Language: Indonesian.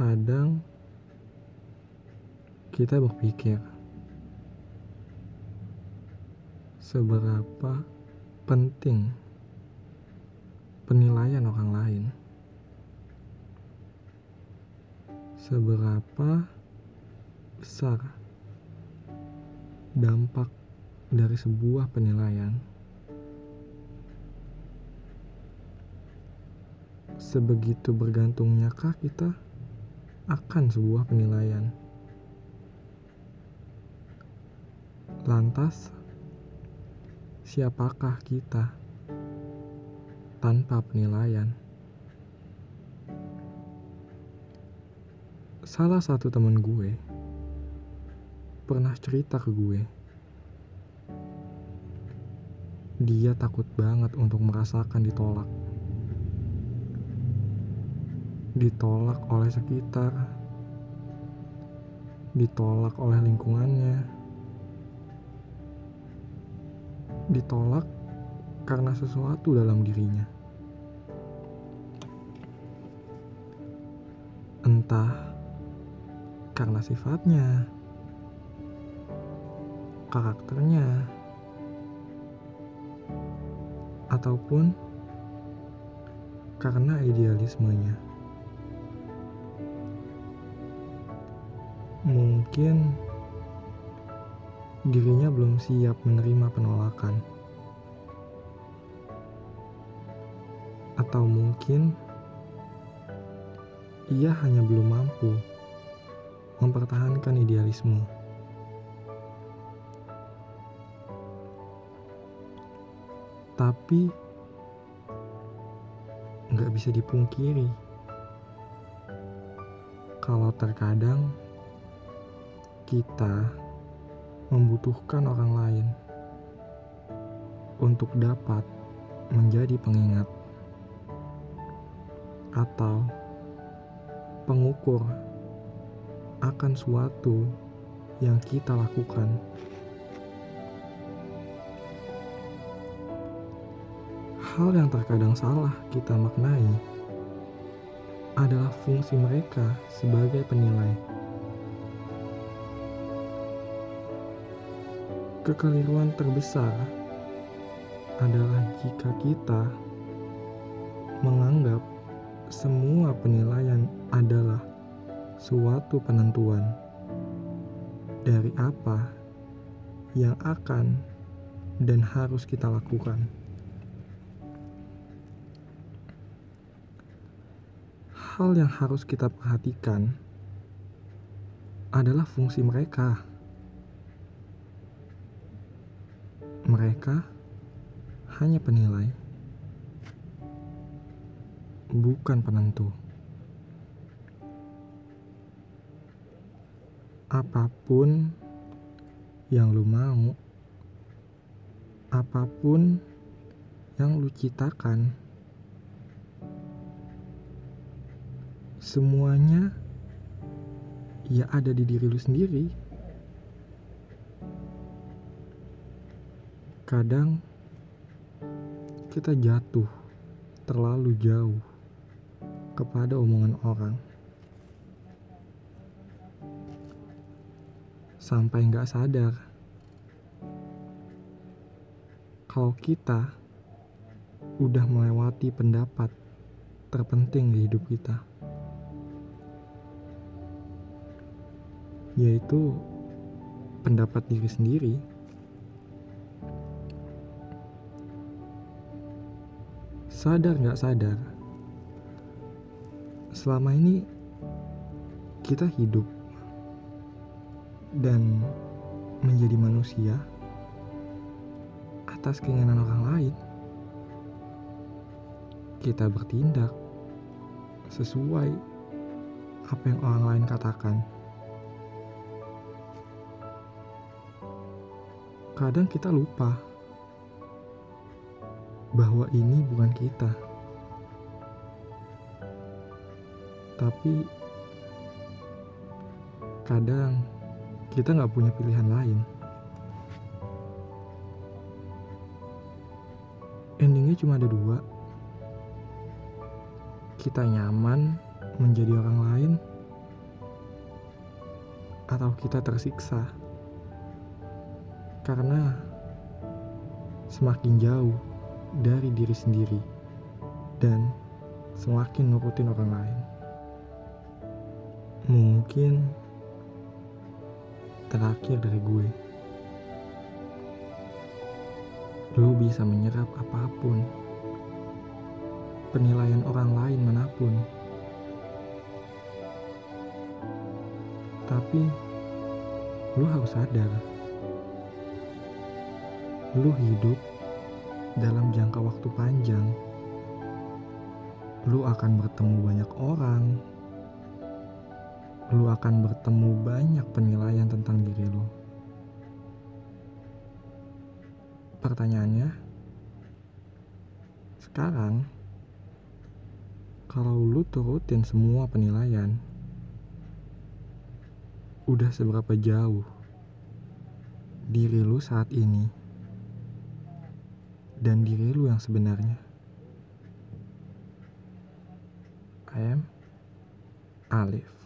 Kadang kita berpikir seberapa penting penilaian orang lain. Seberapa besar dampak dari sebuah penilaian. Sebegitu bergantungnyakah kita akan sebuah penilaian? Lantas, siapakah kita tanpa penilaian? Salah satu teman gue pernah cerita ke gue. Dia takut banget untuk merasakan ditolak. Ditolak oleh sekitar, ditolak oleh lingkungannya, ditolak karena sesuatu dalam dirinya. Entah karena sifatnya, karakternya, ataupun karena idealismenya. Mungkin dirinya belum siap menerima penolakan, atau mungkin ia hanya belum mampu mempertahankan idealisme. Tapi nggak bisa dipungkiri kalau terkadang kita membutuhkan orang lain untuk dapat menjadi pengingat atau pengukur akan suatu yang kita lakukan. Hal yang terkadang salah kita maknai adalah fungsi mereka sebagai penilai. Kekeliruan terbesar adalah jika kita menganggap semua penilaian adalah suatu penentuan dari apa yang akan dan harus kita lakukan. Hal yang harus kita perhatikan adalah fungsi mereka. Mereka hanya penilai, bukan penentu. apa pun yang lu mau, apa pun yang lu citakan, semuanya ya ada di diri lu sendiri. Kadang kita jatuh terlalu jauh kepada omongan orang. sampai nggak sadar kalau kita udah melewati pendapat terpenting di hidup kita, yaitu pendapat diri sendiri. Sadar nggak sadar, selama ini kita hidup dan menjadi manusia atas keinginan orang lain. Kita bertindak sesuai apa yang orang lain katakan. Kadang kita lupa bahwa ini bukan kita, tapi kadang kita nggak punya pilihan lain. Endingnya cuma ada dua. Kita nyaman menjadi orang lain atau kita tersiksa karena semakin jauh dari diri sendiri dan semakin nurutin orang lain. Mungkin terakhir dari gue, lu bisa menyerap apa pun, penilaian orang lain mana pun. Tapi lu harus sadar, lu hidup dalam jangka waktu panjang. Lu akan bertemu banyak orang. Lu akan bertemu banyak penilaian tentang diri lu. Pertanyaannya, sekarang kalau lu turutin semua penilaian, udah seberapa jauh diri lu saat ini dan diri lu yang sebenarnya. I am Alif.